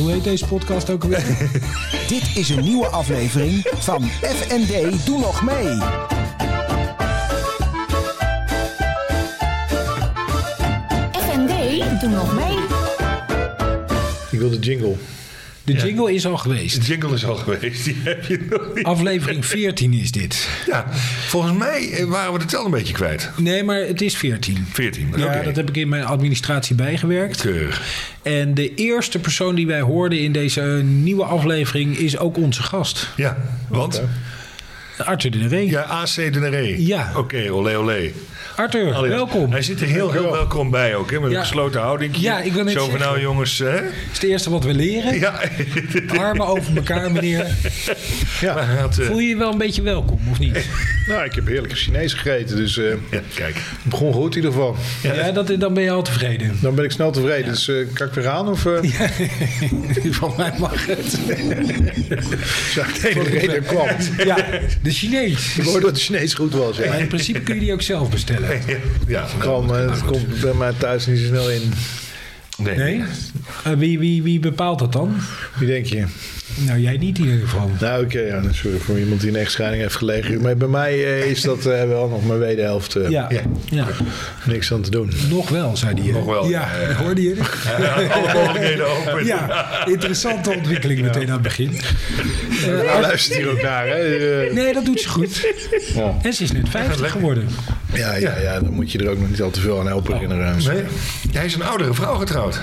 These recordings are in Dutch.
Hoe heet deze podcast ook alweer? Dit is een nieuwe aflevering van FND Doe Nog Mee. FND, doe nog mee. Ik wil de jingle. De jingle is al geweest. De jingle is al geweest, die heb je nog niet. Aflevering 14 is dit. Ja, volgens mij eh, waren we de tel een beetje kwijt. Nee, maar het is 14. 14, Ja, dat heb ik in mijn administratie bijgewerkt. Keurig. En de eerste persoon die wij hoorden in deze nieuwe aflevering is ook onze gast. Ja, want? Arthur de Ree. Ja, AC de Neré. Ja. Oké, olé olé. Arthur, Allee, welkom. Hij zit er heel, heel welkom bij ook, hè, met Ja. een gesloten houding. Ja, ik wil net Zo van zeggen. nou jongens, hè? Dat is het eerste wat we leren. Ja. Armen over elkaar, meneer. Had, eh, Voel je je wel een beetje welkom, of niet? Nou, ik heb heerlijke Chinees gegeten, dus eh, ja, kijk. het begon goed in ieder geval. Ja, dat, dan ben je al tevreden. Dan ben ik snel tevreden. Dus eh, kan ik weer aan of eh Van mij mag het. ik de reden kwam? Ja, de Chinees. Ik hoorde dat de Chinees goed was. Ja. Maar in principe kun je die ook zelf bestellen. Ja, Kwam, eh, het komt bij mij thuis niet zo snel in. nee. Nee? Eh, wie, wie, wie bepaalt dat dan? Wie denk je? Nou, jij niet in ieder geval. Nou, oké, ja, sorry voor iemand die een echtscheiding heeft gelegen. Maar bij mij eh, is dat eh, wel nog mijn wederhelft. eh Ja, Ja. ja. Niks aan te doen. nog wel, zei hij. hè? Nog wel, Ja, hoorde je? Alle mogelijkheden open. Ja, interessante ontwikkeling meteen aan het begin. Eh, Ja, luistert hier ook naar, hè? Nee, dat doet ze goed. Ja. En ze is net 50 geworden. Ja, ja, ja, dan moet je er ook nog niet al te veel aan helpen herinneren. Nee, hij is een oudere vrouw getrouwd.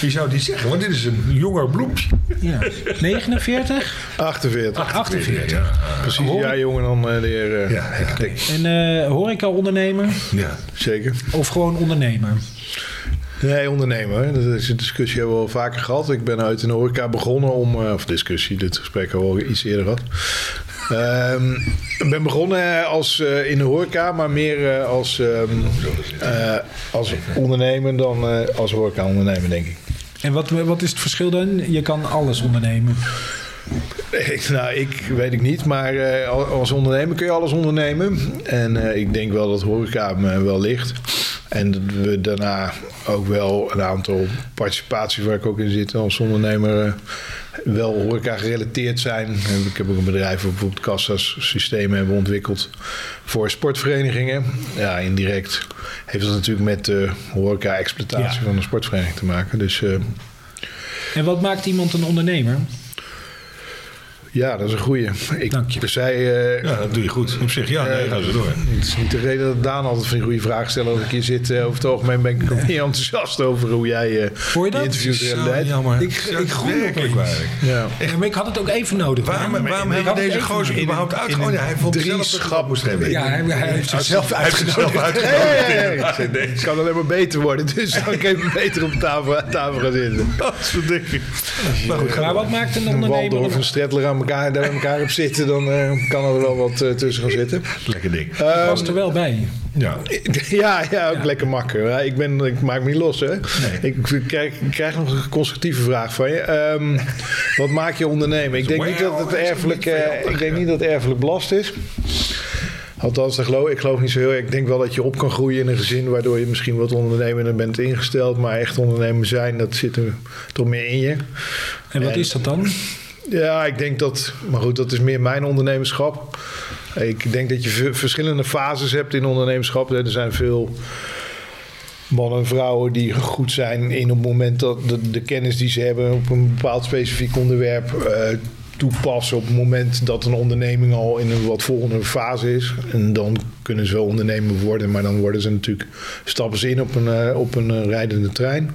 Wie zou die zeggen? Want dit is een jonger bloempje. Ja. 49? 48. 48. Ja, Precies een jaar jonger dan eh, de heer eh, ja, ja. En eh horeca-ondernemer ja. Zeker. of gewoon ondernemer? Nee, ondernemer. Dat is een discussie hebben we al vaker gehad. Ik ben uit in de horeca begonnen om... eh, Of discussie, dit gesprek hebben we al iets eerder gehad. Ehm, ik ben begonnen als, eh, in de horeca, maar meer eh, als, ehm, eh, als ondernemer dan als horeca-ondernemer, denk ik. En wat, wat is het verschil dan? Je kan alles ondernemen. Ik, nou, ik weet ik niet, maar als ondernemer kun je alles ondernemen. En ik denk wel dat horeca me wel ligt. En dat we daarna ook wel een aantal participaties waar ik ook in zit als ondernemer wel horeca gerelateerd zijn. Ik heb ook een bedrijf waar bijvoorbeeld kassa's systemen hebben ontwikkeld voor sportverenigingen. Ja, indirect heeft dat natuurlijk met de horeca-exploitatie Ja. van een sportvereniging te maken. Dus eh, En wat maakt iemand een ondernemer? Ja, dat is een goeie. Ik Dank je. zei... eh, ja, dat doe je goed. Op zich, ja, nee, gaan ze door. Het is niet de reden dat Daan altijd van die goede vragen stelt als ik hier zit. Eh, over het algemeen ben ik ook niet enthousiast over hoe jij eh Hoor je dat? interviews leidt. jammer. Ik- ik groei werkelijk opeens. waar. Ja. Ja, maar ik had het ook even nodig. Waarom, waarom Ik hebben deze gozer überhaupt uitgegooid? Hij vond drie schap moest hebben. Ja, hij, hij heeft zichzelf uitgenodigd. Uitgenodigd. Ik Het kan alleen maar beter worden, dus dan kan ik beter op tafel, aan tafel gaan zitten. Dat soort dingen. Maar goed, wat maakt een Een ondernemer... Waldorf en Stretler aan elkaar, daar met elkaar op zitten, dan eh, kan er wel wat eh, tussen gaan zitten. lekker ding. Ehm, was er wel bij. Ja. Ja, ja, ook lekker makker. Ik, ben, ik maak me niet los, hè. Ik, krijg, ik krijg nog een constructieve vraag van je. Ehm, wat maak je ondernemen? Ik denk niet dat het erfelijk, eh, ik denk niet dat het erfelijk belast is. Althans, dat geloof, ik geloof niet zo heel erg. Ik denk wel dat je op kan groeien in een gezin... waardoor je misschien wat ondernemender bent ingesteld. Maar echt ondernemer zijn, dat zit er toch meer in je. En wat En- is dat dan? Ja, ik denk dat... Maar goed, dat is meer mijn ondernemerschap. Ik denk dat je verschillende fases hebt in ondernemerschap. Er zijn veel mannen en vrouwen die goed zijn in het moment dat de, de kennis die ze hebben op een bepaald specifiek onderwerp eh, toepassen op het moment dat een onderneming al in een wat volgende fase is. En dan kunnen ze wel ondernemer worden, maar dan worden ze natuurlijk stappen ze in op een, eh, op een eh, rijdende trein.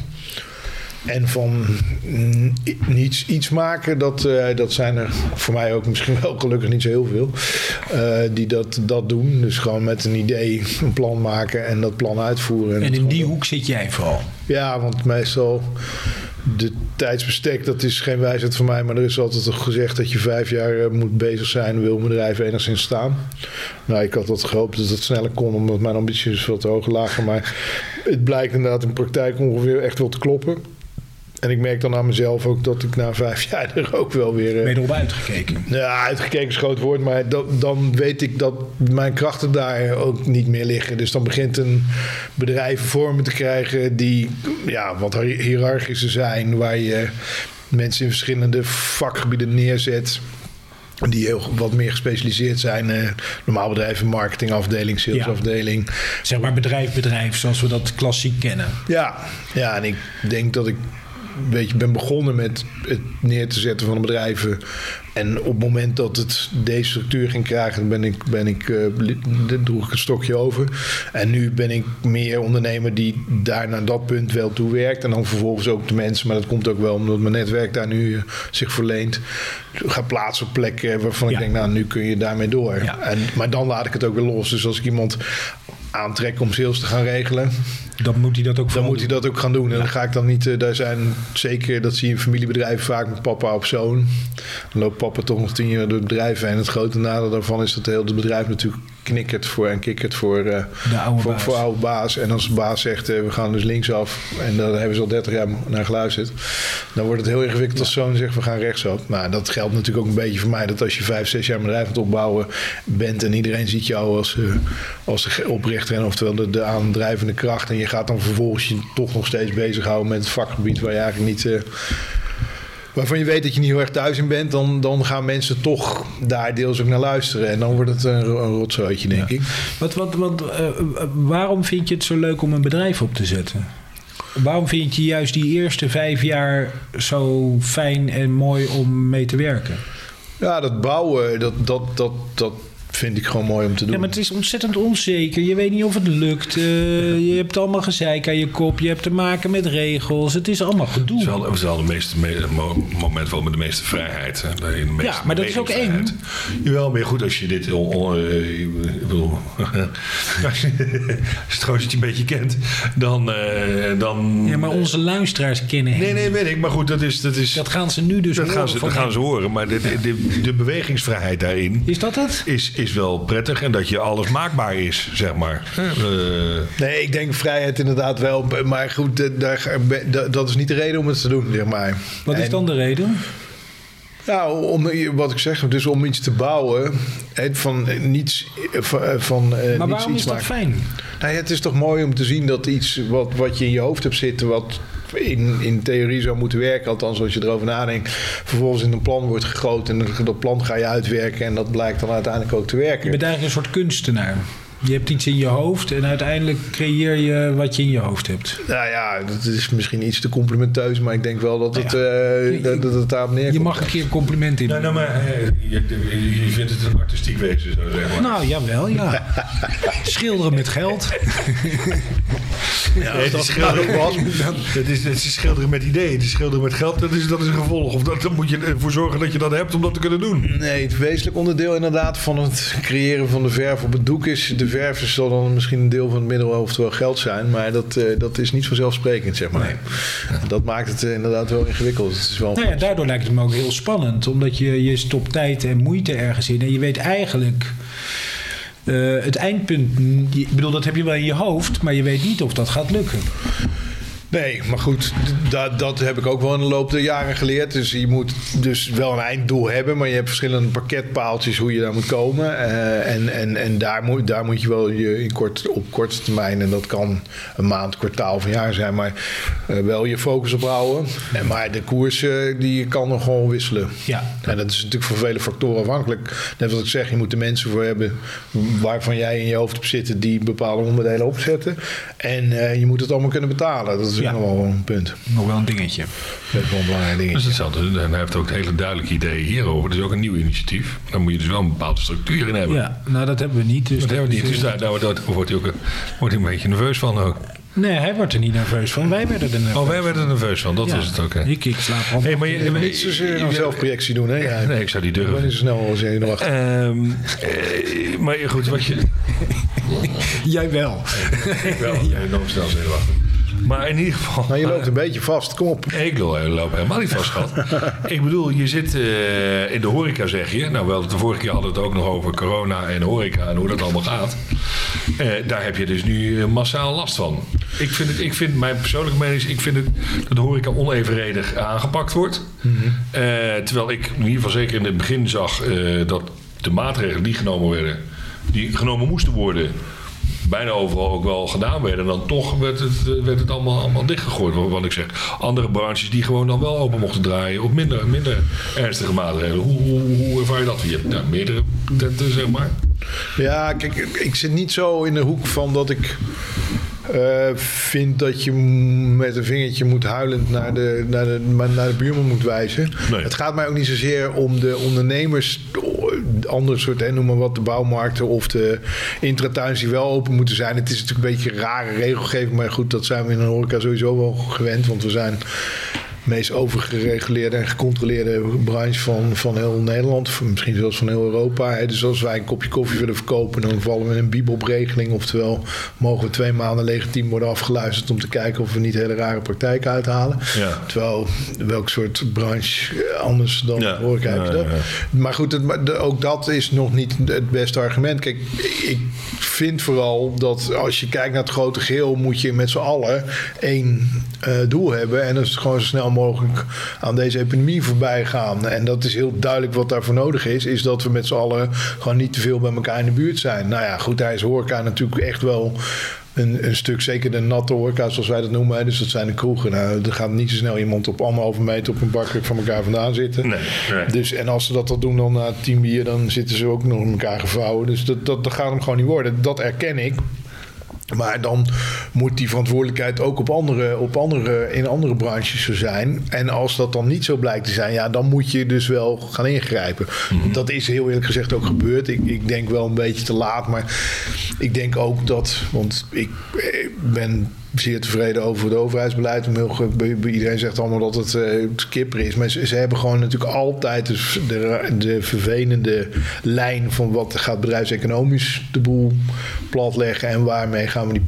En van mm, niets iets maken, dat, eh, dat zijn er voor mij ook misschien wel gelukkig niet zo heel veel. eh, die dat, dat doen. Dus gewoon met een idee een plan maken en dat plan uitvoeren. En het in die hoek zit jij vooral. Ja, want meestal de tijdsbestek, dat is geen wijsheid van mij. Maar er is altijd gezegd dat je vijf jaar eh, moet bezig zijn, wil een bedrijf enigszins staan. Nou, ik had dat gehoopt dat het sneller kon, omdat mijn ambities wat hoger lagen. Maar het blijkt inderdaad in praktijk ongeveer echt wel te kloppen. En ik merk dan aan mezelf ook dat ik na vijf jaar er ook wel weer... eh, Ben je erop uitgekeken? ja, uitgekeken is een groot woord, maar dan, dan weet ik dat mijn krachten daar ook niet meer liggen. Dus dan begint een bedrijf vormen te krijgen die ja, wat hiërarchischer zijn, waar je mensen in verschillende vakgebieden neerzet. Die heel wat meer gespecialiseerd zijn. Eh, normaal bedrijven, marketingafdeling, salesafdeling. Zeg maar bedrijf, bedrijf, zoals we dat klassiek kennen. Ja, ja, en ik denk dat ik een beetje ben begonnen met het neer te zetten van de bedrijven. En op het moment dat het deze structuur ging krijgen, ben ik, ben ik, li- droeg ik het stokje over. En nu ben ik meer ondernemer die daar naar dat punt wel toe werkt. En dan vervolgens ook de mensen, maar dat komt ook wel omdat mijn netwerk daar nu eh, zich verleent. Ga plaatsen op plekken waarvan Ja. ik denk, nou nu kun je daarmee door. Ja. En, maar dan laat ik het ook weer los. Dus als ik iemand aantrek om sales te gaan regelen, Dan moet hij dat ook dan hij dat ook gaan doen. En dan ga ik dan niet. eh, daar zijn zeker, dat zie je in familiebedrijven vaak met papa op zoon. Dan loopt papa toch nog tien jaar door het bedrijf heen. Het grote nadeel daarvan is dat heel het bedrijf natuurlijk knikkert voor en kikkert voor, eh, De oude voor, oude baas. En als de baas zegt, eh, we gaan dus linksaf. En daar hebben ze al 30 jaar naar geluisterd. Dan wordt het heel ingewikkeld als zoon zegt, we gaan rechtsaf. Maar dat geldt natuurlijk ook een beetje voor mij. Dat als je vijf, zes jaar een bedrijf aan het opbouwen bent. En iedereen ziet jou als, eh, als de oprichter. En oftewel de, de aandrijvende kracht. En je gaat dan vervolgens je toch nog steeds bezighouden met het vakgebied waar je eigenlijk niet... waarvan je weet dat je niet heel erg thuis in bent, dan, dan gaan mensen toch daar deels ook naar luisteren. En dan wordt het een, een rotzooitje, denk ik. Wat, wat, wat, eh, eh, waarom vind je het zo leuk om een bedrijf op te zetten? Waarom vind je juist die eerste vijf jaar zo fijn en mooi om mee te werken? Ja, dat bouwen, dat, dat, dat, dat vind ik gewoon mooi om te doen. Ja, maar het is ontzettend onzeker. Je weet niet of het lukt. Eh, je hebt allemaal gezeik aan je kop. Je hebt te maken met regels. Het is allemaal gedoe. Het is wel, het is wel de meeste, me- mo- moment wel met de meeste vrijheid. Hè? De meeste Ja, maar dat is ook bewegingsvrijheid. Jawel, maar goed, als je dit... on- on- eh, ik bedoel, als je het je een beetje kent, dan... eh, dan Ja, maar onze luisteraars kennen hem. Nee, nee, weet ik. Maar goed, dat is... Dat, is, Dat gaan ze nu dus dat horen gaan, ze, dat gaan ze horen. Maar de, de, de, de bewegingsvrijheid daarin Is dat het? is, is wel prettig. En dat je alles maakbaar is, zeg maar. Eh, Nee, ik denk vrijheid inderdaad wel. Maar goed, eh, daar, dat- dat is niet de reden om het te doen, zeg maar. Wat is dan de reden? Nou, om, wat ik zeg, dus om iets te bouwen, van eh, niets, van, van Maar niets waarom iets is dat maken. fijn? Nou het is toch mooi om te zien dat iets wat, wat je in je hoofd hebt zitten, wat in, in theorie zou moeten werken, althans als je erover nadenkt, vervolgens in een plan wordt gegoten en dat- dat plan ga je uitwerken en dat blijkt dan uiteindelijk ook te Je werken. bent eigenlijk een soort kunstenaar. Je hebt iets in je hoofd en uiteindelijk creëer je wat je in je hoofd hebt. Nou ja, dat is misschien iets te complimenteus, maar ik denk wel dat het, Nou ja. eh, dat, dat het daarop neerkomt. Je mag een keer een compliment in. nou, nou, maar eh, je, je- je vindt het een artistiek wezen, zo zeg maar. Nou, jawel, ja. Schilderen met geld. Ja, het is schilderen, was. het, is, het is schilderen met ideeën. Het is schilderen met geld, dat is, dat is een gevolg. Of dat, dan moet je ervoor zorgen dat je dat hebt om dat te kunnen doen. Nee, het wezenlijk onderdeel inderdaad van het creëren van de verf op het doek is... de verf zal dan misschien een deel van het middel, oftewel geld zijn... maar dat, eh, dat is niet vanzelfsprekend, zeg maar. Dat maakt het eh, inderdaad wel ingewikkeld. Het is wel Nou ja, daardoor lijkt het me ook heel spannend. Omdat je, je stopt tijd en moeite ergens in. En je weet eigenlijk... eh, het eindpunt, ik bedoel, dat heb je wel in je hoofd, maar je weet niet of dat gaat lukken. Nee, maar goed, dat, dat heb ik ook wel in de loop der jaren geleerd. Dus je moet dus wel een einddoel hebben, maar je hebt verschillende pakketpaaltjes hoe je daar moet komen. Eh, en en, en daar, moet, daar moet je wel je in kort, op korte termijn, en dat kan een maand, kwartaal of een jaar zijn, maar eh, wel je focus op houden. En, maar de koers eh, die kan nog gewoon wisselen. Ja. En dat is natuurlijk van vele factoren afhankelijk. Net wat ik zeg, je moet er mensen voor hebben waarvan jij in je hoofd op zitten die bepaalde onderdelen opzetten. En eh, je moet het allemaal kunnen betalen. Dat is ook Ja. nog wel een punt. Nog wel een dingetje. Dat is wel een belangrijk Dat is hetzelfde. En hij heeft ook hele duidelijke ideeën hierover. Dat is ook een nieuw initiatief. Daar moet je dus wel een bepaalde structuur in hebben. Ja, nou dat hebben we niet. Dus Dat hebben we niet. is, Dus daar, daar, daar wordt, hij ook, wordt hij een beetje nerveus van ook. Nee, hij wordt er niet nerveus van. Wij werden er nerveus Oh, wij werden er nerveus van. Dat Ja. was het ook. Ik, ik slaap al. Hey, maar je, Je moet niet zozeer een zelfprojectie doen, hè? Ja, Nee, ik zou die Ik ben durven. niet zo snel als je nog achter. Ehm, eh, maar goed, wat je... Jij wel. Ik wel. Enorm snel zenuwachtig. Maar in ieder geval... Maar je loopt een beetje vast. Kom op. Ik loop helemaal niet vast, schat. ik bedoel, je zit eh, in de horeca, zeg je. Nou, wel, de vorige keer hadden we het ook nog over corona en horeca en hoe dat allemaal gaat. Eh, daar heb je dus nu eh, massaal last van. Ik vind, het, ik vind, mijn persoonlijke mening is, ik vind het, dat de horeca onevenredig aangepakt wordt. Eh, terwijl ik in ieder geval zeker in het begin zag dat de maatregelen die genomen werden, die genomen moesten worden, bijna overal ook wel gedaan werden. En dan toch werd het, werd het allemaal, allemaal dichtgegooid. Wat ik zeg. Andere branches die gewoon dan wel open mochten draaien. Op minder, minder ernstige maatregelen. Hoe, hoe, hoe ervaar je dat? Je hebt ja, meerdere tenten, zeg maar. Ja, kijk, ik zit niet zo in de hoek van dat ik uh, vind dat je met een vingertje moet huilend naar de, naar de, naar de buurman moet wijzen. Nee. Het gaat mij ook niet zozeer om de ondernemers, andere soort, hè, noem maar wat, de bouwmarkten of de intratuins die wel open moeten zijn. Het is natuurlijk een beetje een rare regelgeving, maar goed, dat zijn we in een horeca sowieso wel gewend, want we zijn meest overgereguleerde en gecontroleerde branche van, van heel Nederland. Misschien zelfs van heel Europa. Hè. Dus als wij een kopje koffie willen verkopen, dan vallen we in een bibelregeling. Oftewel, mogen we twee maanden legitiem worden afgeluisterd om te kijken of we niet hele rare praktijken uithalen. Ja. Terwijl, welk soort branche anders dan Ja. hoor ik. Ja. Maar goed, het, ook dat is nog niet het beste argument. Kijk, ik vind vooral dat als je kijkt naar het grote geheel, moet je met z'n allen één eh, doel hebben. En dat is gewoon zo snel mogelijk aan deze epidemie voorbij gaan. En dat is heel duidelijk wat daarvoor nodig is. Is dat we met z'n allen gewoon niet te veel bij elkaar in de buurt zijn. Nou ja, goed, daar is horeca natuurlijk echt wel een, een stuk, zeker de natte horeca, zoals wij dat noemen. Dus dat zijn de kroegen. Nou, er gaat niet zo snel iemand op anderhalve meter op een bakje van elkaar vandaan zitten. Nee, nee. Dus, en als ze dat al doen dan na tien bier, dan zitten ze ook nog in elkaar gevouwen. Dus dat, dat, dat gaat hem gewoon niet worden. Dat erken ik. Maar dan moet die verantwoordelijkheid ook op andere, op andere, in andere branches zo zijn. En als dat dan niet zo blijkt te zijn, ja, dan moet je dus wel gaan ingrijpen. Dat is heel eerlijk gezegd ook gebeurd. Ik, ik denk wel een beetje te laat, maar ik denk ook dat, want ik eh, ben zeer tevreden over het overheidsbeleid. Iedereen zegt allemaal dat het eh, skipper is. Maar ze, hebben gewoon natuurlijk altijd de, de vervelende lijn van wat gaat bedrijfseconomisch de boel platleggen en waarmee gaan we die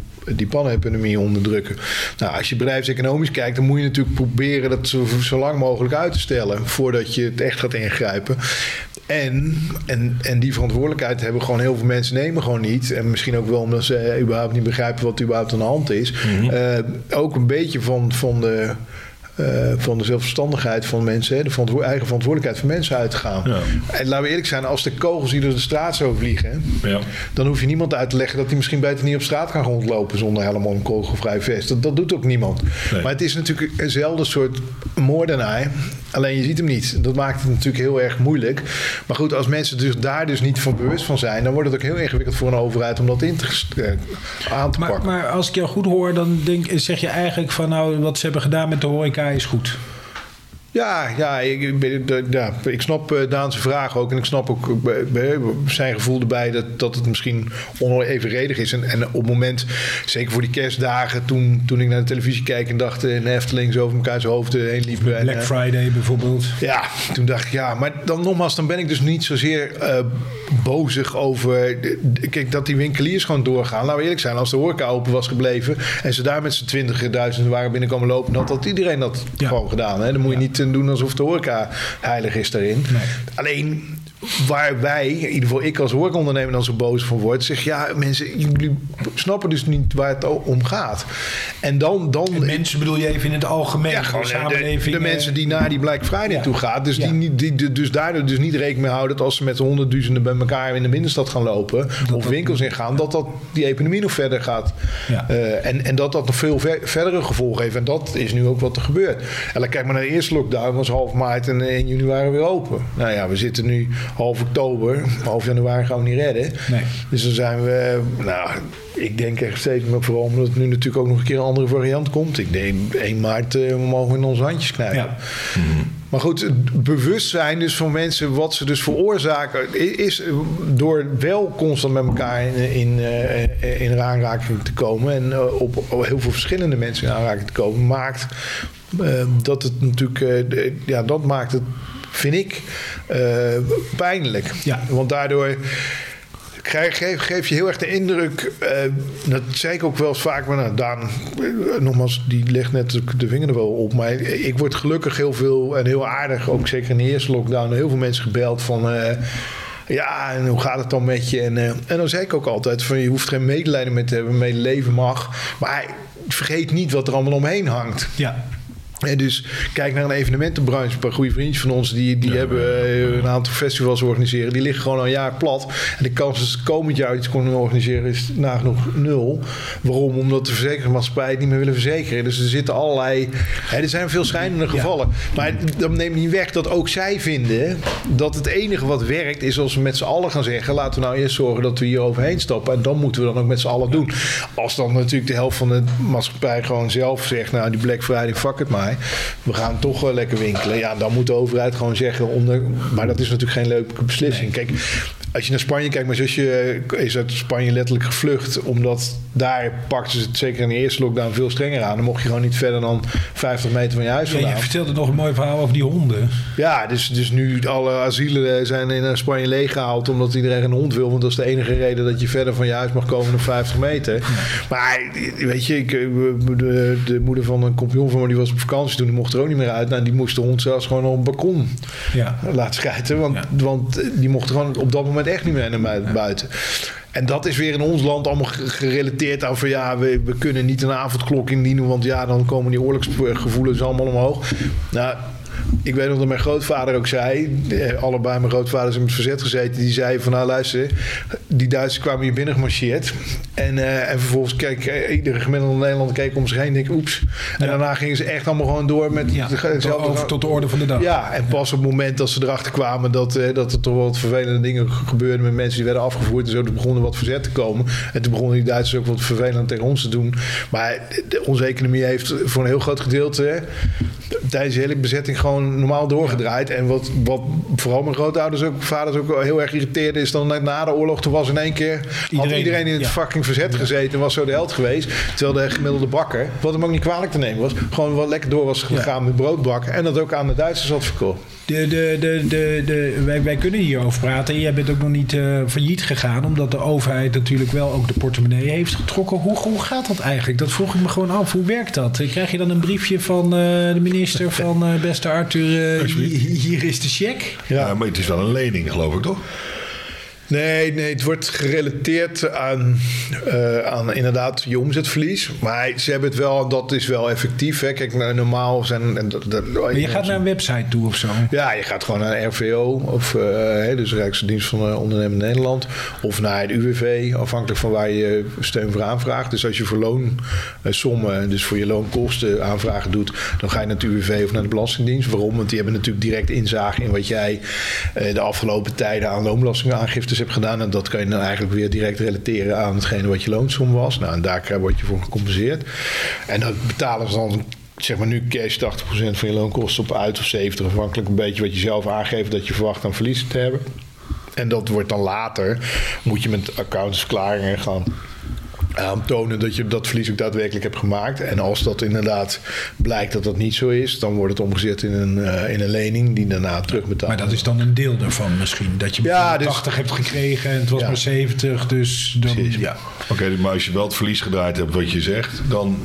die onderdrukken. Nou, als je bedrijfseconomisch kijkt, dan moet je natuurlijk proberen dat zo, zo lang mogelijk uit te stellen voordat je het echt gaat ingrijpen. En, en, en die verantwoordelijkheid hebben gewoon heel veel mensen nemen gewoon niet. En misschien ook wel omdat ze eh, überhaupt niet begrijpen wat er überhaupt aan de hand is. Eh, ook een beetje van, van de. eh, van de zelfverstandigheid van mensen, hè, de verantwo- eigen verantwoordelijkheid van mensen uit te gaan. Ja. En laten we eerlijk zijn, als de kogels hier door de straat zo vliegen, Ja. dan hoef je niemand uit te leggen dat hij misschien beter niet op straat kan rondlopen zonder helemaal een kogelvrij vest. Dat, dat doet ook niemand. Nee. Maar het is natuurlijk eenzelfde soort moordenaar. Alleen je ziet hem niet. Dat maakt het natuurlijk heel erg moeilijk. Maar goed, als mensen dus daar dus niet van bewust van zijn, dan wordt het ook heel ingewikkeld voor een overheid om dat in te, eh, aan te Maar, pakken. maar als ik jou goed hoor, dan denk, zeg je eigenlijk van nou, wat ze hebben gedaan met de horeca is goed. Ja, ja, ik, ja, ik snap eh, Daan's vraag ook. En ik snap ook eh, zijn gevoel erbij dat, dat het misschien onevenredig is. En, en op het moment, zeker voor die kerstdagen, toen, toen ik naar de televisie keek en dacht in de Efteling zo over elkaar zijn hoofden heen liepen. En, Black eh, Friday bijvoorbeeld. ja, toen dacht ik ja, maar dan nogmaals, dan ben ik dus niet zozeer eh bozig over. kijk, dat die winkeliers gewoon doorgaan. Laten we eerlijk zijn, als de horeca open was gebleven en ze daar met z'n twintigduizend waren binnenkomen lopen, dan had iedereen dat Ja. gewoon gedaan. Hè? Dan moet je niet eh, doen alsof de horeca heilig is daarin. Nee. Alleen waar wij, in ieder geval ik als horecaondernemer dan zo boos van word, zeg ja, mensen, jullie snappen dus niet waar het om gaat. En dan, dan En mensen bedoel je even in het algemeen. ja, gewoon de de, samenleving. mensen die naar die Black Friday Ja. toe gaan. Dus, Ja. die, die, die- dus daardoor dus niet rekening mee houden dat als ze met honderdduizenden bij elkaar in de binnenstad gaan lopen. of winkels ingaan, dat dat die epidemie nog verder gaat. Eh, en, en dat dat nog veel ver- verdere gevolgen heeft. En dat is nu ook wat er gebeurt. En dan kijk maar naar de eerste lockdown, was half maart en 1 juni waren we weer open. Nou ja, we zitten nu half oktober. Half januari gaan we niet redden. Nee. Dus dan zijn we, nou, ik denk echt steeds meer vooral omdat het nu natuurlijk ook nog een keer een andere variant komt. Ik denk 1 maart mogen we in onze handjes knijpen. Ja. Maar goed, het bewustzijn dus van mensen wat ze dus veroorzaken, is door wel constant met elkaar in, in, eh, in aanraking te komen en eh, op, op heel veel verschillende mensen in aanraking te komen, maakt dat het natuurlijk, eh, ja, dat maakt het, vind ik, eh, pijnlijk. Ja. Want daardoor krijg, geef, geef je heel erg de indruk, eh, dat zei ik ook wel eens vaak, maar nou, Daan, eh, nogmaals, die legt net de- vinger er wel op. Maar ik word gelukkig heel veel en heel aardig, ook zeker in de eerste lockdown, heel veel mensen gebeld van. ja, en hoe gaat het dan met je? En, en dan zei ik ook altijd: van je hoeft geen medelijden met te hebben, medeleven mag. Maar vergeet niet wat er allemaal omheen hangt. Ja. En dus kijk naar een evenementenbranche. Een paar goede vriendjes van ons die, die hebben eh, een aantal festivals organiseren. Die liggen gewoon al een jaar plat. En de kans dat ze komend jaar iets kunnen organiseren is nagenoeg nul. Waarom? Omdat de verzekeringsmaatschappij het niet meer willen verzekeren. Dus er zitten allerlei. Hè, er zijn veel schijnende gevallen. Maar dat neemt niet weg dat ook zij vinden dat het enige wat werkt is als we met z'n allen gaan zeggen: laten we nou eerst zorgen dat we hier overheen stappen. En dan moeten we dan ook met z'n allen doen. Als dan natuurlijk de helft van de maatschappij gewoon zelf zegt: nou, die Black Friday, fuck het maar. We gaan toch lekker winkelen. Ja, dan moet de overheid gewoon zeggen. Onder, maar dat is natuurlijk geen leuke beslissing. Kijk, als je naar Spanje kijkt, mijn zusje is uit Spanje letterlijk gevlucht. Omdat daar pakten ze het zeker in de eerste lockdown veel strenger aan. Dan mocht je gewoon niet verder dan 50 meter van je huis Ja, je vertelde nog een mooi verhaal over die honden. Ja, dus, dus nu alle asielen zijn in Spanje leeggehaald omdat iedereen een hond wil. Want dat is de enige reden dat je verder van je huis mag komen dan 50 meter. Maar weet je, ik, de, de moeder van een compagnon van me die was op vakantie toen, die mocht er ook niet meer uit. Nou, die moest de hond zelfs gewoon op het balkon Ja. laten schijten. Want, Ja. want die mocht gewoon op dat moment echt niet meer naar bui- buiten. En dat is weer in ons land allemaal ge- gerelateerd aan van ja, we, we kunnen niet een avondklok indienen, want ja, dan komen die oorlogsgevoelens allemaal omhoog. Nou, ik weet nog dat mijn grootvader ook zei, eh, allebei mijn grootvaders in het verzet gezeten, die zei van nou luister, die Duitsers kwamen hier binnen gemarcheerd. En, eh, en vervolgens keek eh, iedere gemiddelde Nederlander keek om zich heen en denk oeps. En daarna gingen ze echt allemaal gewoon door met Ja, hetzelfde- over tot de orde van de dag. ja, en pas op het moment dat ze erachter kwamen dat, dat er toch wel wat vervelende dingen ge- gebeurden met mensen die werden afgevoerd. En zo toen er wat verzet te komen. En toen begonnen die Duitsers ook wat vervelend tegen ons te doen. Maar onze economie heeft voor een heel groot gedeelte tijdens de hele bezetting gewoon normaal doorgedraaid. En wat, wat vooral mijn grootouders ook, vaders ook wel heel erg irriteerde, is dan net na de oorlog, toen was in één keer had Iedereen- iedereen in het ja. fucking verzet gezeten en was zo de held geweest. Terwijl de gemiddelde bakker, wat hem ook niet kwalijk te nemen was, gewoon wat lekker door was gegaan met broodbakken. En dat ook aan de Duitsers had verkocht. De, de, de, de, de, wij, wij kunnen hierover praten. Jij bent ook nog niet eh, failliet gegaan, omdat de overheid natuurlijk wel ook de portemonnee heeft getrokken. Hoe, hoe gaat dat eigenlijk? Dat vroeg ik me gewoon af. Hoe werkt dat? Krijg je dan een briefje van eh, de minister van eh, beste Arthur, hier, hier is de cheque? Ja. maar het is wel een lening, geloof ik toch? Nee, nee, het wordt gerelateerd aan, eh, aan inderdaad je omzetverlies. Maar ze hebben het wel, dat is wel effectief. Hè. Kijk, nou, normaal zijn... En dat, dat, Maar je gaat naar een website toe of zo. Ja, je gaat gewoon naar RVO, of, eh, hè, dus Rijksdienst van uh, Ondernemen Nederland. Of naar het UWV, afhankelijk van waar je steun voor aanvraagt. Dus als je voor loonsommen, dus voor je loonkosten aanvragen doet... dan ga je naar het UWV of naar de Belastingdienst. Waarom? Want die hebben natuurlijk direct inzage in wat jij eh, de afgelopen tijden aan loonbelastingaangiftes hebt gedaan. En dat kan je dan eigenlijk weer direct relateren aan hetgene wat je loonsom was. Nou, en daar word je voor gecompenseerd. En dat betalen ze dan zeg maar nu cash 80% van je loonkosten op uit of 70, afhankelijk een beetje wat je zelf aangeeft dat je verwacht aan verliezen te hebben. En dat wordt dan later, moet je met accountsverklaringen gaan aantonen dat je dat verlies ook daadwerkelijk hebt gemaakt. En als dat inderdaad blijkt dat dat niet zo is, dan wordt het omgezet in een, uh, in een lening die daarna terugbetaald Maar dat is dan een deel daarvan misschien. Dat je Ja, dus- 80 hebt gekregen en het was Ja. maar 70. Dus dan, ja. Oké, maar als je wel het verlies gedraaid hebt wat je zegt, dan...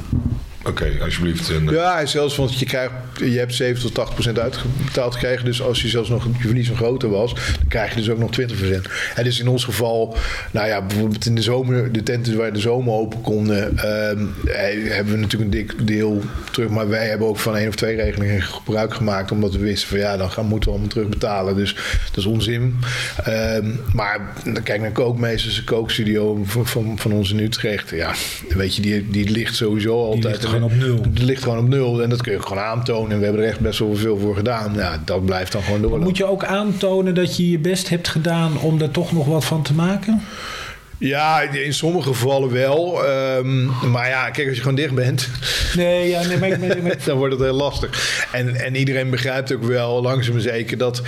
Oké, alsjeblieft. En, Ja, en zelfs want je, krijgt, je hebt 70 tot 80 procent uitbetaald gekregen. Dus als je zelfs nog je verlies nog groter was, dan krijg je dus ook nog 20 procent. En dus in ons geval, nou ja, bijvoorbeeld in de zomer, de tenten waar de zomer open konden, ehm, eh, hebben we natuurlijk een dik deel terug. Maar wij hebben ook van één of twee regelingen gebruik gemaakt, omdat we wisten van ja, dan gaan, moeten we allemaal terugbetalen. Dus dat is onzin. Ehm, maar dan kijk naar kookmeesters, de kookstudio van, van, van ons in Utrecht. Ja, weet je, die, die ligt sowieso altijd. Gewoon op nul. Het ligt gewoon op nul en dat kun je gewoon aantonen. En we hebben er echt best wel veel voor gedaan. Ja, dat blijft dan gewoon door. Moet je ook aantonen dat je je best hebt gedaan om er toch nog wat van te maken? Ja, in sommige gevallen wel. Ehm, maar ja, kijk, als je gewoon dicht bent, Nee, ja, nee, maar, maar- dan wordt het heel lastig. En, en iedereen begrijpt ook wel, langzaam zeker, dat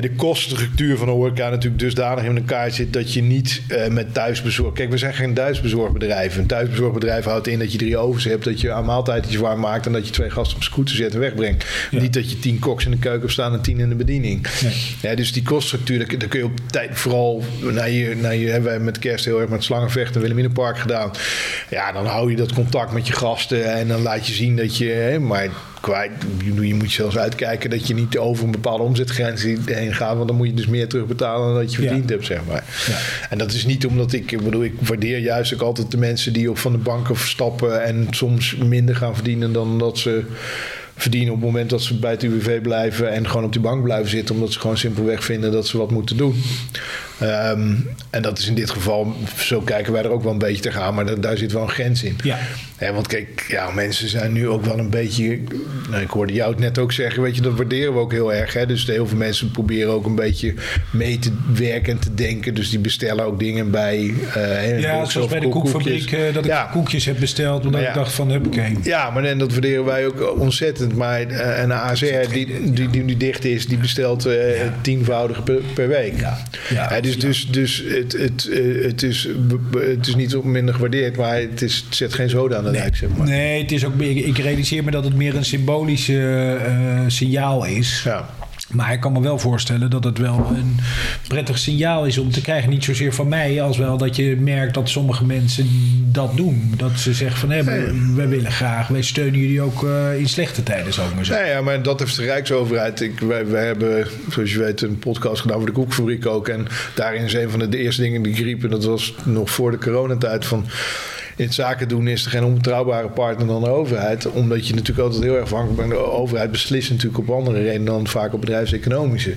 de kostenstructuur van de horeca natuurlijk dusdanig in elkaar zit dat je niet eh, met thuisbezorg... Kijk, we zijn geen thuisbezorgbedrijf. Een thuisbezorgbedrijf houdt in dat je drie ovens hebt, dat je een maaltijdjes warm maakt en dat je twee gasten op scooter zet en wegbrengt. Ja. Niet dat je tien koks in de keuken hebt staan en tien in de bediening. Nee. Ja, dus die koststructuur, daar, daar kun je op tijd vooral... naar je, naar je, hebben wij met kerst heel erg met slangenvechten in Wilhelminapark gedaan. Ja, dan hou je dat contact met je gasten en dan laat je zien dat je... Hè, maar kwijt, je, je moet zelfs uitkijken dat je niet over een bepaalde omzetgrens heen gaat. Want dan moet je dus meer terugbetalen dan dat je Ja. verdiend hebt, zeg maar. Ja. En dat is niet omdat ik... Ik bedoel, ik waardeer juist ook altijd de mensen die op van de banken stappen... en soms minder gaan verdienen dan dat ze verdienen op het moment dat ze bij het UWV blijven en gewoon op die bank blijven zitten, omdat ze gewoon simpelweg vinden dat ze wat moeten doen. Ehm, en dat is in dit geval, zo kijken wij er ook wel een beetje tegenaan, maar da- daar zit wel een grens in. Ja. Hè, want kijk, ja, mensen zijn nu ook wel een beetje. Nou, ik hoorde jou het net ook zeggen, weet je, dat waarderen we ook heel erg. Hè? Dus heel veel mensen proberen ook een beetje mee te werken en te denken. Dus die bestellen ook dingen bij. eh, Ja, zoals bij de koekfabriek, eh, dat ik Ja. koekjes heb besteld. Omdat Nou ja. ik dacht van, huppakee. Ja, maar en dat waarderen wij ook ontzettend. Maar eh, een ASR die, die, die, die dicht is, die bestelt tienvoudige per, per week. Ja. Dus dus, dus het, het, eh, het, is, het is niet minder gewaardeerd, maar het, is, het zet geen zoden aan de dijk, zeg maar. Nee, het is ook meer, ik realiseer me dat het meer een symbolisch eh, signaal is. Ja. Maar ik kan me wel voorstellen dat het wel een prettig signaal is om te krijgen. Niet zozeer van mij, als wel dat je merkt dat sommige mensen dat doen. Dat ze zeggen van, hé, we, we willen graag, wij steunen jullie ook eh, in slechte tijden, zou ik maar zeggen. Nee, ja, maar dat heeft de Rijksoverheid. Ik, wij, wij hebben, zoals je weet, een podcast gedaan voor de koekfabriek ook. En daarin is een van de, de eerste dingen die ik riep. En dat was nog voor de coronatijd van... In het zaken doen is er geen onbetrouwbare partner dan de overheid. Omdat je natuurlijk altijd heel erg afhankelijk bent. De overheid beslist natuurlijk op andere redenen dan vaak op bedrijfseconomische.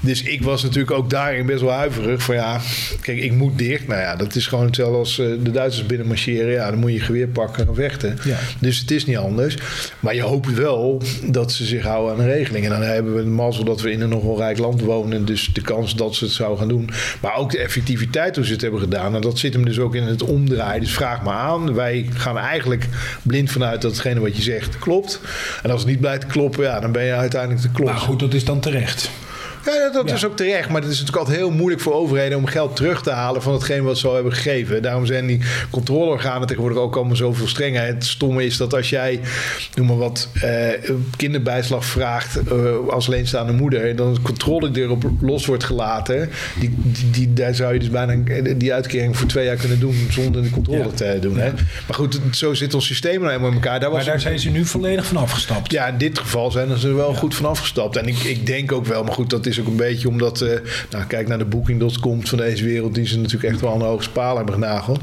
Dus ik was natuurlijk ook daarin best wel huiverig. Van ja, kijk, ik moet dicht. Nou ja, dat is gewoon hetzelfde als eh, de Duitsers binnen marcheren. Ja, dan moet je geweer pakken en vechten. Ja. Dus het is niet anders. Maar je hoopt wel dat ze zich houden aan de regeling. En dan hebben we de mazzel dat we in een nogal rijk land wonen. Dus de kans dat ze het zou gaan doen. Maar ook de effectiviteit hoe ze het hebben gedaan. En dat zit hem dus ook in het omdraaien. Dus vraag Wij gaan eigenlijk blind vanuit dat hetgene wat je zegt klopt. En als het niet blijkt kloppen, ja, dan ben je uiteindelijk te kloppen. Maar goed, dat is dan terecht. Ja, dat, is ook terecht. Maar het is natuurlijk altijd heel moeilijk voor overheden om geld terug te halen van hetgeen wat ze al hebben gegeven. Daarom zijn die controleorganen tegenwoordig ook allemaal zoveel strenger. Het stomme is dat als jij, noem maar wat, eh, kinderbijslag vraagt eh, als alleenstaande moeder, dan de controle die erop los wordt gelaten, die, die, die- daar zou je dus bijna die uitkering voor twee jaar kunnen doen zonder de controle Ja. te doen. Hè? Maar goed, zo zit ons systeem nou helemaal in elkaar. Daar was Maar daar zijn ze nu volledig van afgestapt. ja, in dit geval zijn ze er wel goed van afgestapt. En ik, ik denk ook wel, maar goed, dat is ook een beetje omdat... eh, nou, kijk naar de Booking.com van deze wereld... die ze natuurlijk echt wel aan de hoogste paal hebben genageld.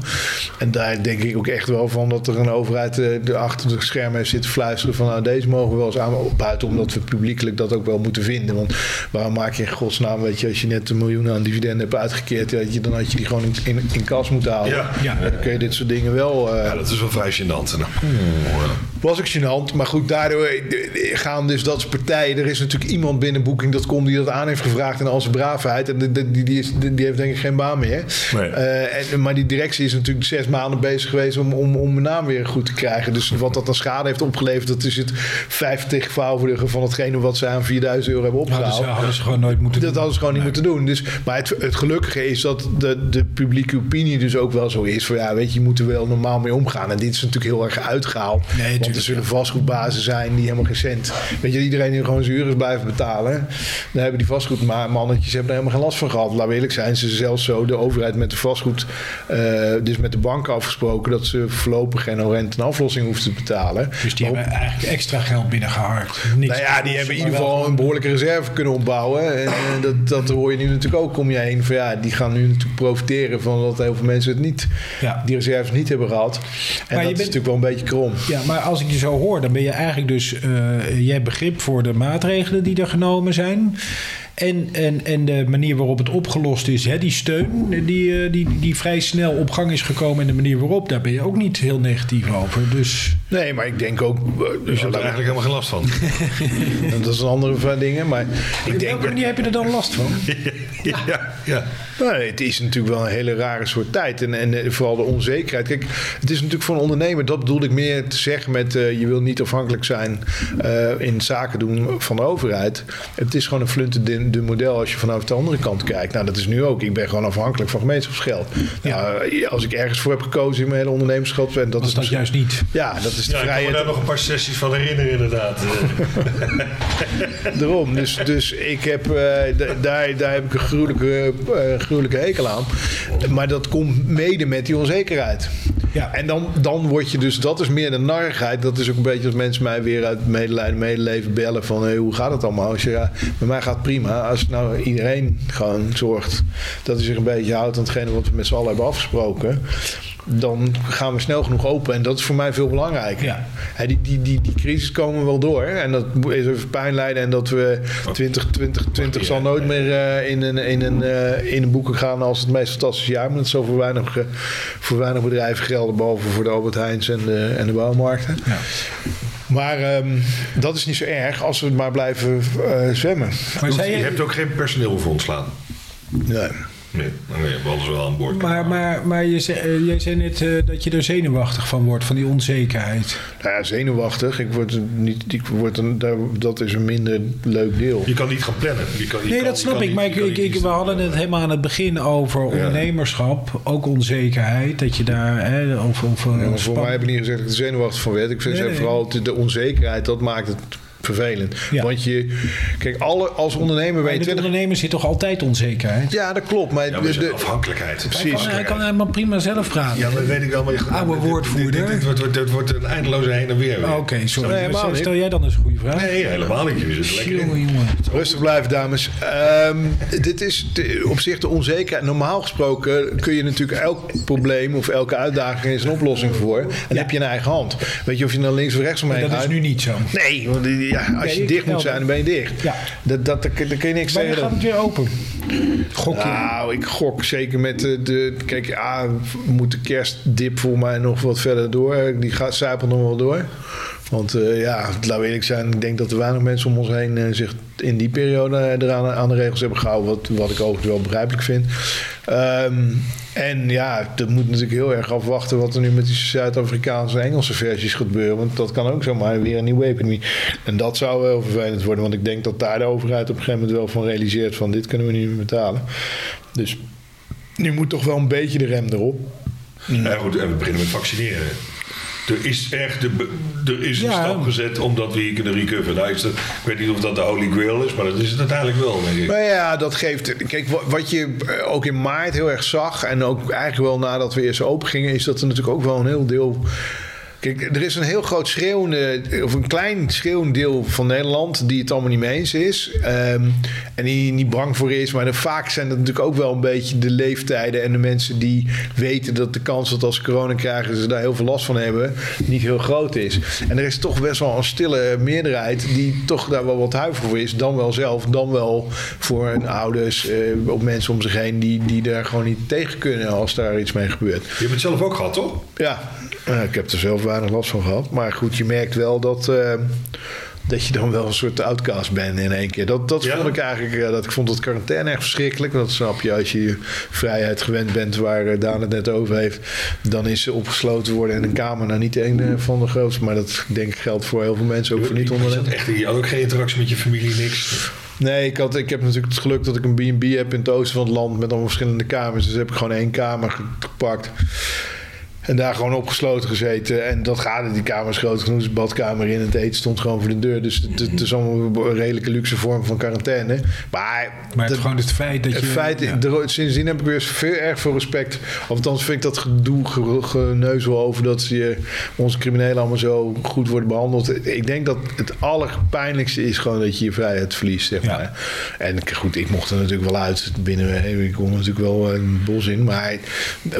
En daar denk ik ook echt wel van dat er een overheid... eh, er achter de schermen heeft zitten fluisteren van... nou, deze mogen we wel eens aan buiten... omdat we publiekelijk dat ook wel moeten vinden. Want waarom maak je in godsnaam, weet je... als je net een miljoen aan dividenden hebt uitgekeerd... dat je- dan had je die gewoon in, in, in kas moeten halen. Ja. Ja. Dan kun je dit soort dingen wel... eh, Ja, dat is wel vrij gênant. Nou. was ook gênant. Maar goed, daardoor gaan dus dat soort partijen. Er is natuurlijk iemand binnen Booking.com die dat aan heeft gevraagd in al zijn braafheid. En die, die, die, is, die heeft denk ik geen baan meer. Nee. Eh, en, maar die directie is natuurlijk zes maanden bezig geweest om, om, om mijn naam weer goed te krijgen. Dus wat dat aan schade heeft opgeleverd, dat is het 50-voudige van hetgene wat ze aan 4000 euro hebben opgehaald. ze, hadden ze gewoon nooit moeten Dat doen. hadden ze gewoon niet moeten doen. Dus, maar het, het gelukkige is dat de, de publieke opinie dus ook wel zo is. Van ja, weet je, je moet er wel normaal mee omgaan. En dit is natuurlijk heel erg uitgehaald. Nee, want er zullen vastgoedbazen zijn die helemaal geen cent. Weet je, iedereen die gewoon zijn huur is blijven betalen. Dan hebben die vastgoedmannetjes hebben er helemaal geen last van gehad. Laat eerlijk zijn, ze zelfs zo de overheid met de vastgoed, eh, dus met de bank afgesproken dat ze voorlopig geen rente en aflossing hoeven te betalen. Dus die Maar op- hebben eigenlijk extra geld binnengeharkt. Niks nou ja, die hebben in maar ieder geval een behoorlijke reserve kunnen opbouwen. En dat, dat hoor je nu natuurlijk ook om je heen. Van ja, die gaan nu natuurlijk profiteren van dat heel veel mensen het niet, Ja. die reserves niet hebben gehad. En Maar je dat is natuurlijk wel een beetje krom. Ja, maar als ik je zo hoor, dan ben je eigenlijk dus... je hebt begrip voor de maatregelen die er genomen zijn. En, en, en de manier waarop het opgelost is, hè, die steun die, eh, die, die vrij snel op gang is gekomen... en de manier waarop, daar ben je ook niet heel negatief over. Dus Nee, maar ik denk ook... eh, Dus je hebt er eigenlijk helemaal geen last van. dat is een andere van dingen. Maar ik op denk... welke manier heb je er dan last van? ja, ja. Nou, het is natuurlijk wel een hele rare soort tijd. En, en eh, vooral de onzekerheid. Kijk, het is natuurlijk voor een ondernemer, dat bedoelde ik meer te zeggen met eh, je wil niet afhankelijk zijn eh, in zaken doen van de overheid. Het is gewoon een flunten de model als je vanuit de andere kant kijkt. Nou, dat is nu ook. Ik ben gewoon afhankelijk van gemeenschapsgeld. Nou, eh, als ik ergens voor heb gekozen in mijn hele ondernemerschap, en dat Was is dat misschien- juist niet? Ja, dat is de Ja, ik kan me vrijheid. daar nog een paar sessies van herinneren inderdaad. Daarom. Dus, dus ik heb, eh, daar, daar heb ik een gruwelijke, eh, gruwelijke hekel aan. Maar dat komt mede met die onzekerheid. Ja. En dan, dan word je dus, dat is meer de narigheid. Dat is ook een beetje als mensen mij weer uit medelijden, medeleven bellen van hey, hoe gaat het allemaal? Als je, ja, bij mij gaat prima. Als nou iedereen gewoon zorgt dat hij zich een beetje houdt aan hetgene wat we met z'n allen hebben afgesproken. Dan gaan we snel genoeg open. En dat is voor mij veel belangrijker. Ja. Hè, die, die, die, die crisis komen wel door. En dat is even pijn leiden. En dat we 2020 zal nooit meer eh, in, een, in, een, eh, in een boeken gaan als het meest fantastische jaar. Maar dat zal voor weinig, eh, voor weinig bedrijven gelden. Behalve voor de Albert Heijns en de, en de bouwmarkten. Ja. Maar ehm, dat is niet zo erg als we maar blijven eh, zwemmen. Maar, Je zei je, hebt ook geen personeel voor ontslaan. Nee. Nee, je alles wel aan boord. maar, maar, maar je zei, eh, jij zei net eh, dat je er zenuwachtig van wordt, van die onzekerheid. Nou ja, zenuwachtig. Ik word niet, ik word een, daar- dat is een minder leuk deel. Je kan niet gaan plannen. Je kan, je Nee, kan- dat snap ik. niet- Maar ik, ik, we hadden het helemaal aan het begin over ondernemerschap. Ook onzekerheid. Dat je daar... Hè, of, of, Ja, eh, voor span- mij heb ik niet gezegd dat ik er zenuwachtig van werd. Ik vind Nee, zeg nee. vooral de onzekerheid, dat maakt het vervelend. Ja. Want je, kijk, alle, als ondernemer Maar je in het 20... ondernemen zit toch altijd onzekerheid? Ja, dat klopt. Maar, Ja, maar de, de- afhankelijkheid. Precies. Hij kan, hij kan helemaal prima zelf praten. Ja, dat weet ik wel. Maar je, Oude dit- dit- woordvoerder. Dit, dit, wordt- wordt, dit wordt een eindeloze heen en weer. Oké, sorry. Nee, helemaal Stel- jij dan eens een goede vraag. Nee, helemaal niet. Jongen, jongen. Rustig blijven, dames. Ehm, dit is de- op zich de onzekerheid. Normaal gesproken kun je natuurlijk elk probleem of elke uitdaging is een oplossing voor. En dan heb je een eigen hand. Weet je of je naar links of rechts omheen Dat is gaat? nu niet zo. Nee, want ja, als je ik dicht moet zijn, dan ben je dicht. Ja. Dat, dat, daar kun daar kun je niks Wanneer tegen gaat het weer open? Gok je? Nou, ik gok zeker met de... de kijk, ja, moet de kerstdip voor mij nog wat verder door. Die gaat zijpelt nog wel door. Want eh, ja, laten we eerlijk zijn. Ik denk dat er weinig mensen om ons heen eh, zich in die periode eraan aan de regels hebben gehouden. Wat, wat ik overigens wel begrijpelijk vind. Ehm, en ja, dat moet natuurlijk heel erg afwachten wat er nu met die Zuid-Afrikaanse en Engelse versies gebeuren. Want dat kan ook zomaar weer een nieuwe epidemie. En dat zou wel vervelend worden. Want ik denk dat daar de overheid op een gegeven moment wel van realiseert van dit kunnen we niet meer betalen. Dus nu moet toch wel een beetje de rem erop. Ja, goed, en we beginnen met vaccineren. Er is echt de, er is een Ja. stap gezet omdat we hier kunnen recoveren. Nou, is ik weet niet of dat de holy grail is, maar dat is het uiteindelijk wel, denk ik. Maar ja, dat geeft. Kijk, wa- wat je eh, ook in maart heel erg zag. En ook eigenlijk wel nadat we eerst open gingen. Is dat er natuurlijk ook wel een heel deel. Kijk, er is een heel groot schreeuwende, of een klein schreeuwend deel van Nederland die het allemaal niet mee eens is. Ehm, en die niet bang voor is. Maar dan vaak zijn dat natuurlijk ook wel een beetje de leeftijden en de mensen die weten dat de kans dat als ze corona krijgen ze daar heel veel last van hebben, niet heel groot is. En er is toch best wel een stille meerderheid die toch daar wel wat huiver voor is. Dan wel zelf, dan wel voor hun ouders, eh, of mensen om zich heen die, die daar gewoon niet tegen kunnen als daar iets mee gebeurt. Je hebt het zelf ook gehad, toch? Ja, eh, ik heb er zelf weinig last van gehad. Maar goed, je merkt wel dat, eh, dat je dan wel een soort outcast bent in één keer. Dat, dat Ja. vond ik eigenlijk, eh, dat, ik vond het quarantaine echt verschrikkelijk. Dat snap je als je je vrijheid gewend bent waar Daan het net over heeft. Dan is ze opgesloten worden in een kamer. Nou, niet eh, van de grootste, maar dat denk ik geldt voor heel veel mensen, ook voor niet ondernemers. je had ook geen interactie met je familie, niks. Nee, ik, had, ik heb natuurlijk het geluk dat ik een B&B heb in het oosten van het land met allemaal verschillende kamers. Dus heb ik gewoon één kamer ge- gepakt. En daar gewoon opgesloten gezeten. En dat gaat, die kamer is groot genoeg. Dus de badkamer in het eten stond gewoon voor de deur. Dus het, het is allemaal een redelijke luxe vorm van quarantaine. Maar, Maar het, dat- gewoon het feit dat je... het feit, ja. er- sindsdien heb ik weer veel, erg veel respect. Of althans vind ik dat gedoe, ge- geneuzel over dat je, onze criminelen allemaal zo goed worden behandeld. Ik denk dat het allerpijnlijkste is gewoon dat je je vrijheid verliest. Zeg Ja. maar. En ik- goed, ik mocht er natuurlijk wel uit binnen. Ik kon natuurlijk wel een bos in. Maar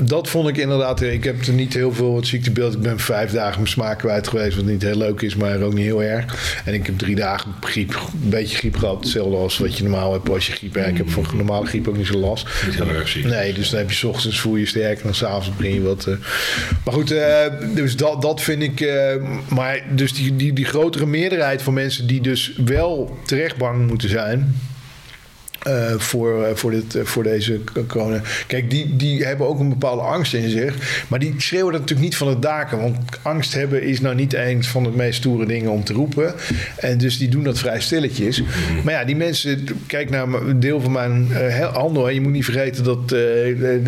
dat vond ik inderdaad. Ik heb er niet heel veel wat ziektebeeld. Ik ben vijf dagen mijn smaak kwijt geweest. Wat niet heel leuk is, maar ook niet heel erg. En ik heb drie dagen griep, een beetje griep gehad. Hetzelfde als wat je normaal hebt als je griep hebt. Ik heb van normale griep ook niet zo last. Niet heel erg ziek. Nee, dus dan heb je 's ochtends voel je sterk en dan s'avonds begin je wat. eh. Maar goed, eh, dus dat, dat vind ik. eh, maar dus die, die, die grotere meerderheid van mensen die dus wel terecht bang moeten zijn. Eh, voor, eh, voor, dit, eh, voor deze corona. Kijk, die, die hebben ook een bepaalde angst in zich. Maar die schreeuwen dat natuurlijk niet van het daken. Want angst hebben is nou niet een van de meest stoere dingen om te roepen. En dus die doen dat vrij stilletjes. Maar ja, die mensen, kijk naar een deel van mijn handel. En je moet niet vergeten dat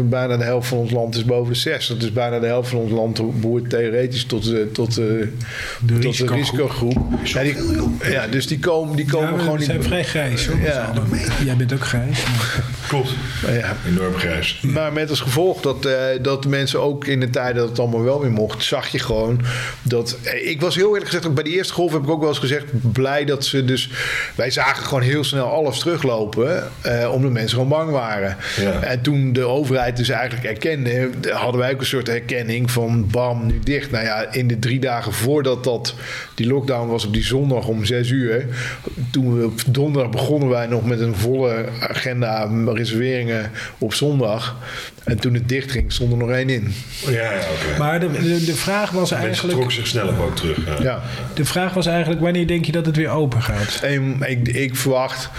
bijna de helft van ons land is boven de 60. Dus bijna de helft van ons land behoort theoretisch tot, de tot, de tot de risicogroep. Ja, die, ja, dus die komen, die komen Ja, gewoon zijn niet. vrij grijs hoor. Ja. Jij bent het ook grijs. maar- Klopt. Ja. Enorm grijs. Maar met als gevolg dat, eh, dat de mensen ook in de tijd dat het allemaal wel weer mocht, zag je gewoon dat. eh, ik was heel eerlijk gezegd, ook bij de eerste golf heb ik ook wel eens gezegd, blij dat ze dus. Wij zagen gewoon heel snel alles teruglopen, eh, omdat mensen gewoon bang waren. Ja. En toen de overheid dus eigenlijk erkende, hadden wij ook een soort herkenning van bam, nu dicht. Nou ja, in de drie dagen voordat dat, die lockdown was op die zondag om zes uur. Toen we op donderdag begonnen wij nog met een volle agenda reserveringen op zondag. En toen het dicht ging, stond er nog één in. Ja. Maar de, de, de vraag was Mensen eigenlijk... trokken zich sneller ook terug. Ja. Ja. De vraag was eigenlijk, wanneer denk je dat het weer open gaat? En ik, ik verwacht.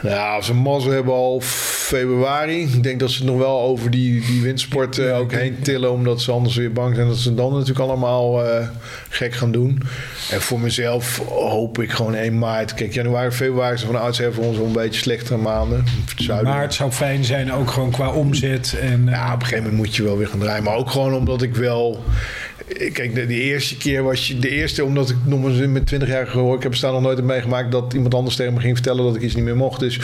Nou, als we mazzel hebben al februari. Ik denk dat ze het nog wel over die, die windsport eh, ook heen tillen. Omdat ze anders weer bang zijn dat ze dan natuurlijk allemaal eh, gek gaan doen. En voor mezelf hoop ik gewoon 1 maart. Kijk, januari, februari zijn van oudsher voor ons wel een beetje slechtere maanden. Het zuiden. Maart zou fijn zijn, ook gewoon qua omzet. En, Ja, op een gegeven moment moet je wel weer gaan draaien. Maar ook gewoon omdat ik wel. Kijk, de, eerste keer was je. De eerste, omdat ik nog eens met 20 jaar gehoord. Ik heb staan nog nooit meegemaakt dat iemand anders tegen me ging vertellen dat ik iets niet meer mocht. Dus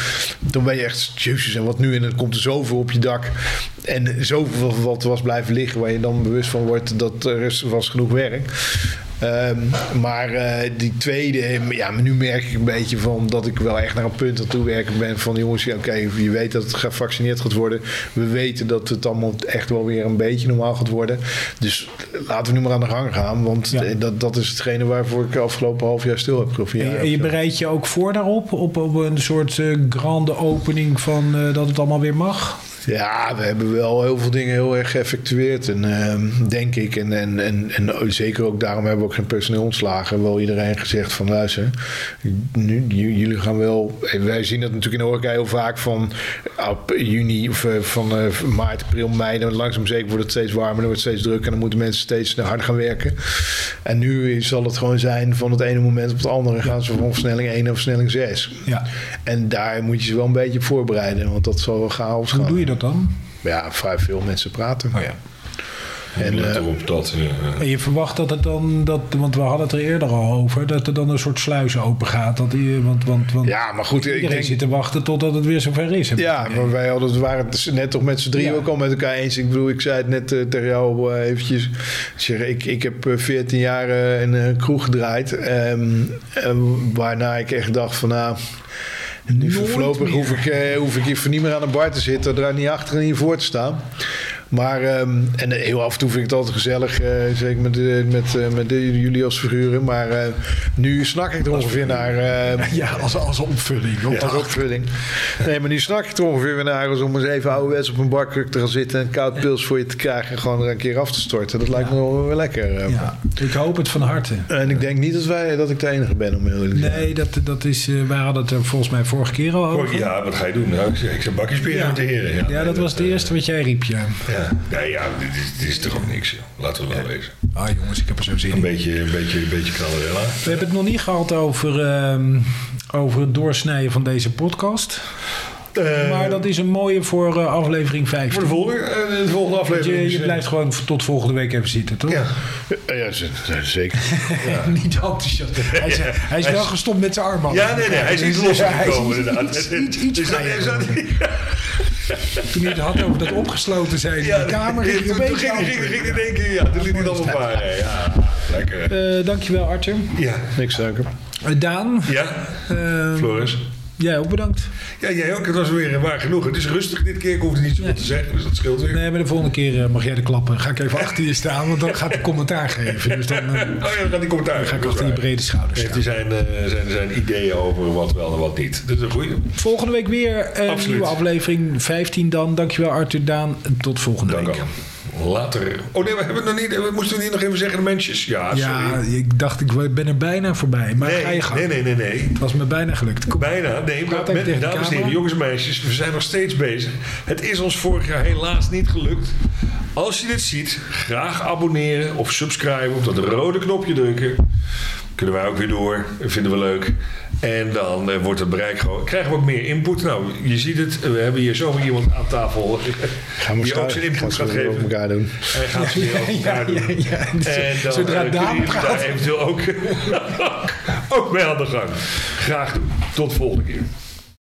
toen ben je echt. Jezus, en wat nu? En dan komt er zoveel op je dak. En zoveel wat was blijven liggen waar je dan bewust van wordt dat er is, was genoeg werk. Ehm, maar eh, die tweede, ja, maar nu merk ik een beetje van dat ik wel echt naar een punt aan toe werken ben van jongens, oké, je weet dat het gevaccineerd gaat worden. We weten dat het allemaal echt wel weer een beetje normaal gaat worden. Dus laten we nu maar aan de gang gaan, want Ja. eh, dat, dat is hetgene waarvoor ik afgelopen half jaar stil heb en, je- bereidt je ook voor daarop? Op, op een soort eh, grande opening van dat het allemaal weer mag? Ja, we hebben wel heel veel dingen heel erg geëffectueerd. En ehm, denk ik. En, en, en, en zeker ook daarom hebben we ook geen personeel ontslagen. Wel iedereen gezegd van luister. Nu, jullie gaan wel. en Wij zien dat natuurlijk in de horeca heel vaak van op juni of eh, van eh, maart, april, mei. Dan langzaam zeker wordt het steeds warmer. Dan wordt het steeds drukker. En dan moeten mensen steeds harder gaan werken. En nu zal het gewoon zijn van het ene moment op het andere gaan ze van versnelling 1 naar versnelling 6. Ja. En daar moet je ze wel een beetje op voorbereiden. Want dat zal wel chaos gaan. Hoe doe je dat dan? Ja, vrij veel mensen praten. Oh ja. En eh, erop dat... eh, En je verwacht dat het dan, dat, want we hadden het er eerder al over, dat er dan een soort sluis open gaat. Dat die, want, want, want Ja, maar goed, ik iedereen denk... zit te wachten totdat het weer zover is. ik Ja, maar wij hadden, het waren het net toch met z'n drieën Ja. ook al met elkaar eens. Ik bedoel, ik zei het net eh, tegen jou eh, eventjes. Ik, zeg, ik, ik heb eh, 14 jaar eh, in een kroeg gedraaid. ehm, eh, waarna ik echt dacht van nou... Nu voorlopig meer. hoef ik, eh, hoef ik hier niet meer aan de bar te zitten. Er niet achter en niet voor te staan. Maar ehm, en heel af en toe vind ik het altijd gezellig. eh, zeker met, met, eh, met jullie als figuren. Maar eh, nu snak ik er ongeveer naar... eh, Ja, als, als opvulling. Op als opvulling. Nee, maar nu snak ik er ongeveer weer naar om eens even ouderwets op een barkruk te gaan zitten en een koud pils voor je te krijgen en gewoon er een keer af te storten. Dat lijkt me wel weer lekker. eh. Ja, ik hoop het van harte. En ik denk niet dat, wij, dat ik de enige ben om heel eerlijk te zijn. Nee, dat, dat is, eh, wij hadden het er volgens mij vorige keer al over. ja, wat ga je doen? Nou, ik zeg, bakjes Ja. met de heren. Ja, Ja, Nee, dat was het eh, eerste wat jij riep, ja. Ja, nee, ja dit, is, dit is toch ook niks. joh. Laten we wel wezen. Ah jongens, ik heb er zo zin Een in. beetje, een beetje, een beetje knallerella. We hebben het nog niet gehad over, ehm, over het doorsnijden van deze podcast. maar dat is een mooie voor eh, aflevering 15. Voor de volgende, eh, de volgende aflevering. je, eh, blijft gewoon tot volgende week even zitten, toch? Ja. Eh, Ja, zeker. niet enthousiast. Hij is, hij is wel gestopt met zijn arm. Ja, nee, nee, hij is eh, is losgekomen iets- inderdaad. Iets, iets, iets Toen hij het had over dat opgesloten zijn in de kamer. Toen, ging toen ging, ging, open. ging hij denken, ja, toen liet hij het allemaal varen. Ja, lekker. Eh, dankjewel Arthur. Ja, Niks suiker. Eh, Daan, ja, eh, Floris. Jij ook bedankt. Ja, jij ook. Het was weer waar genoeg. Het is rustig dit keer. Ik hoef er niet zoveel te zeggen, dus dat scheelt weer. Nee, maar de volgende keer eh, mag jij de klappen. Ga ik even achter je staan, want dan gaat hij commentaar geven. Dus dan eh, Oh ja, dan gaat die commentaar. ga ik achter je brede schouders Heeft hij staan. zijn, eh, zijn, zijn ideeën over wat wel en wat niet. Dat is een goeie. Volgende week weer eh, een Absoluut. nieuwe aflevering. 15 dan. Dankjewel Arthur, Daan. Tot volgende Dank week. Later. Oh nee, we hebben het nog niet. We moesten we niet nog even zeggen de mensjes. Ja, sorry. Ja, ik dacht ik ben er bijna voorbij. Maar ga nee, je gang. nee, nee, nee, nee. Het was me bijna gelukt. Kom. Bijna. Nee, maar met, dames en heren, jongens en meisjes, we zijn nog steeds bezig. Het is ons vorig jaar helaas niet gelukt. Als je dit ziet, graag abonneren of subscriben op dat rode knopje drukken. Kunnen wij ook weer door. Vinden we leuk. En dan eh, wordt het bereik gewoon. Krijgen we ook meer input. Nou, je ziet het. We hebben hier zomaar iemand aan tafel. Gaan we die ook zijn input gaat geven. elkaar doen. Hij gaat het weer over elkaar doen. En dan Zodra eh, Daan jullie daar praat. eventueel ook, ook mee aan de gang. Graag doen. Tot volgende keer.